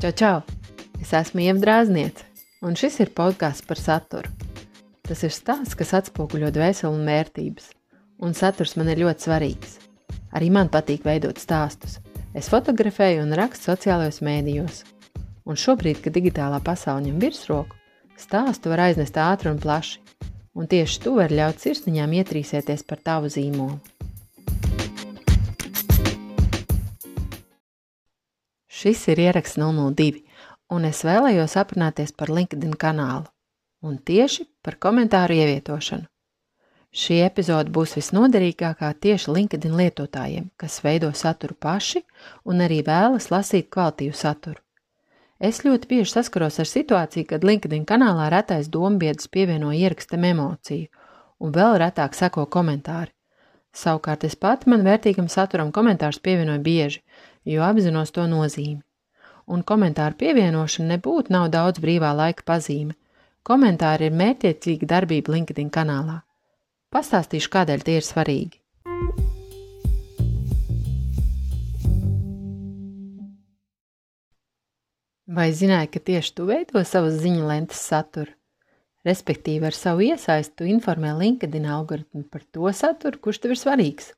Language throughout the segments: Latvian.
Čau, čau! Es esmu Ieva Drāzniece, un šis ir podkāsts par saturu. Tas ir stāsts, kas atspoguļo dvēseli un vērtības, un saturs man ir ļoti svarīgs. Arī man patīk veidot stāstus. Es fotografēju un rakstu sociālajos mēdījos. Un šobrīd, kad digitālā pasaule ņem virsroku, stāstu var aiznest ātri un plaši, un tieši tu vari ļaut sirsniņām ietrīsēties par tavu zīmolu. Šis ir ieraksts 002, un es vēlējos aprunāties par LinkedIn kanālu, un tieši par komentāru ievietošanu. Šī epizode būs visnoderīgākā tieši LinkedIn lietotājiem, kas veido saturu paši un arī vēlas lasīt kvalitīvu saturu. Es ļoti bieži saskaros ar situāciju, kad LinkedIn kanālā retais dombiedrs pievieno ierakstam emociju, un vēl retāk seko komentāri. Savukārt es pati man vērtīgam saturam komentārus pievienoju bieži, jo apzinos to nozīmi. Un komentāru pievienošana nebūtu nav daudz brīvā laika pazīme. Komentāri ir mērķiecīga darbība LinkedIn kanālā. Pastāstīšu, kādēļ tie ir svarīgi. Vai zināji, ka tieši tu veido savas ziņu lentes saturu? Respektīvi, ar savu iesaistu informē LinkedIn algoritmu par to saturu, kurš tev ir svarīgs.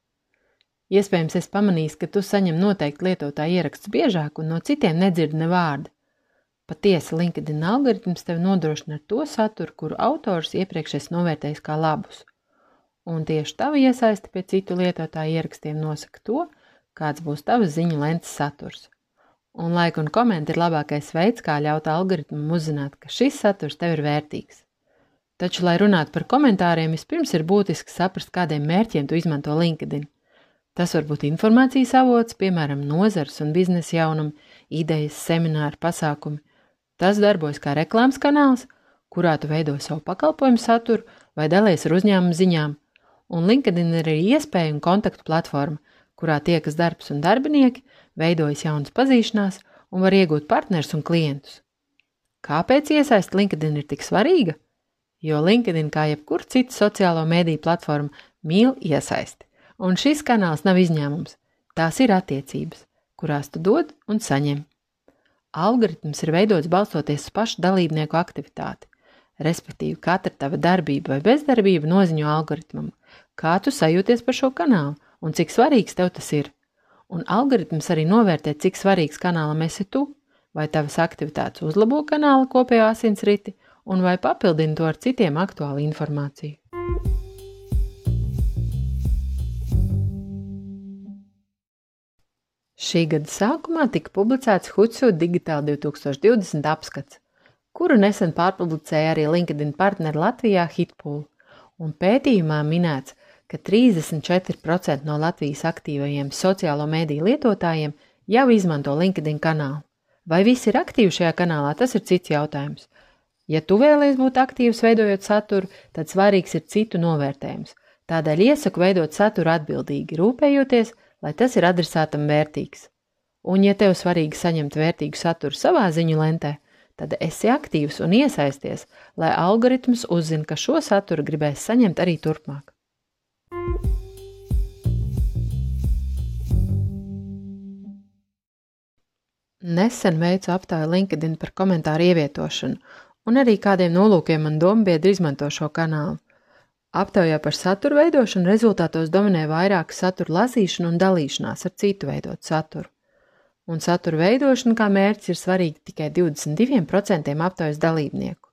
Iespējams, es pamanīju, ka tu saņem noteikti lietotāju ierakstus biežāk un no citiem nedzirdi ne vārdu. Patiesi, LinkedIn algoritms tev nodrošina to saturu, kuru autors iepriekš esi novērtējis kā labus. Un tieši tava iesaisti pie citu lietotāju ierakstiem nosaka to, kāds būs tavas ziņu lentes saturs. Un laika un komenti ir labākais veids, kā ļaut algoritmam uzzināt, ka šis saturs tev ir vērtīgs. Taču, lai runātu par komentāriem, vispirms ir būtiski saprast, kādiem mērķiem tu izmanto LinkedIn. Tas var būt informācijas avots, piemēram, nozars un biznesa jaunumi, idejas, semināri, pasākumi. Tas darbojas kā reklāmas kanāls, kurā tu veido savu pakalpojumu saturu vai dalies ar uzņēmumu ziņām. Un LinkedIn ir arī iespēja un kontaktu platforma, kurā tiekas darbs un darbinieki, veidojas jaunas pazīšanās un var iegūt partners un klientus. Kāpēc iesaist LinkedIn ir tik svarīga? Jo LinkedIn, kā jebkur cita sociālo mediju platforma, mīl iesaisti. Un šis kanāls nav izņēmums. Tās ir attiecības, kurās tu dod un saņem. Algoritms ir veidots balstoties uz pašu dalībnieku aktivitāti. Respektīvi, katra tava darbība vai bezdarbība noziņo algoritmam, kā tu sajūties par šo kanālu un cik svarīgs tev tas ir. Un algoritms arī novērtē, cik svarīgs kanālam esi tu, vai tavas aktivitātes uzlabo kanāla kopējo asinsriti, un vai papildina to ar citiem aktuālu informāciju. Šī gada sākumā tika publicēts Hutsu Digital 2020 apskats, kuru nesen pārpublicēja arī LinkedIn partneri Latvijā Hitpool, un pētījumā minēts, ka 34% no Latvijas aktīvajiem sociālo mediju lietotājiem jau izmanto LinkedIn kanālu. Vai visi ir aktīvi šajā kanālā, tas ir cits jautājums. Ja tu vēlies būt aktīvs veidojot saturu, tad svarīgs ir citu novērtējums. Tādēļ iesaku veidot saturu atbildīgi, rūpējoties, lai tas ir adresātam vērtīgs. Un, ja tev svarīgi saņemt vērtīgu saturu savā ziņu lentē, tad esi aktīvs un iesaisties, lai algoritms uzzina, ka šo saturu gribēs saņemt arī turpmāk. Nesen veicu aptāju LinkedIn par komentāru ievietošanu, un arī kādiem nolūkiem man dombiedri izmanto šo kanālu. Aptaujā par satura veidošanu rezultātos dominē vairāk satura lasīšana un dalīšanās ar citu veidot saturu. Un satura veidošana kā mērķis ir svarīga tikai 22% aptaujas dalībnieku.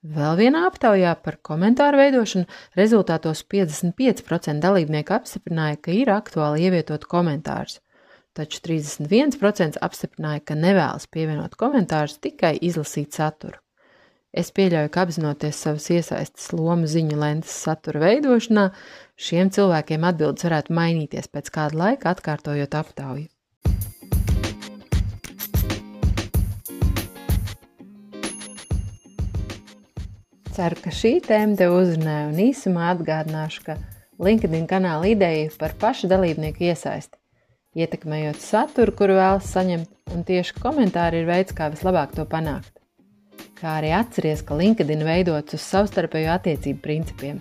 Vēl vienā aptaujā par komentāru veidošanu rezultātos 55% dalībnieku apstiprināja, ka ir aktuāli ievietot komentārus, taču 31% apstiprināja, ka nevēlas pievienot komentārus tikai izlasīt saturu. Es pieļauju, ka apzinoties savas iesaistas lomu ziņu lentes satura veidošanā, šiem cilvēkiem atbildes varētu mainīties pēc kāda laika, atkārtojot aptauju. Ceru, ka šī tēma tev uzrunāja un īsumā atgādināšu, ka LinkedIn kanāla ideja par pašu dalībnieku iesaisti, ietekmējot saturu, kuru vēlas saņemt, un tieši komentāri ir veids, kā vislabāk to panākt kā arī atceries, ka LinkedIn veidots uz savstarpēju attiecību principiem.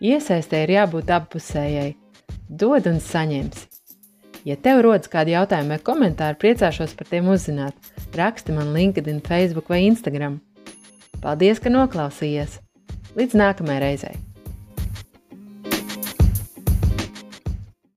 Iesaistē ir jābūt appusējai. Dod un saņemsi. Ja tev rodas kādi jautājumi vai komentāri, priecāšos par tiem uzzināt. Raksti man LinkedIn, Facebook vai Instagram. Paldies, ka noklausījies! Līdz nākamajai reizei!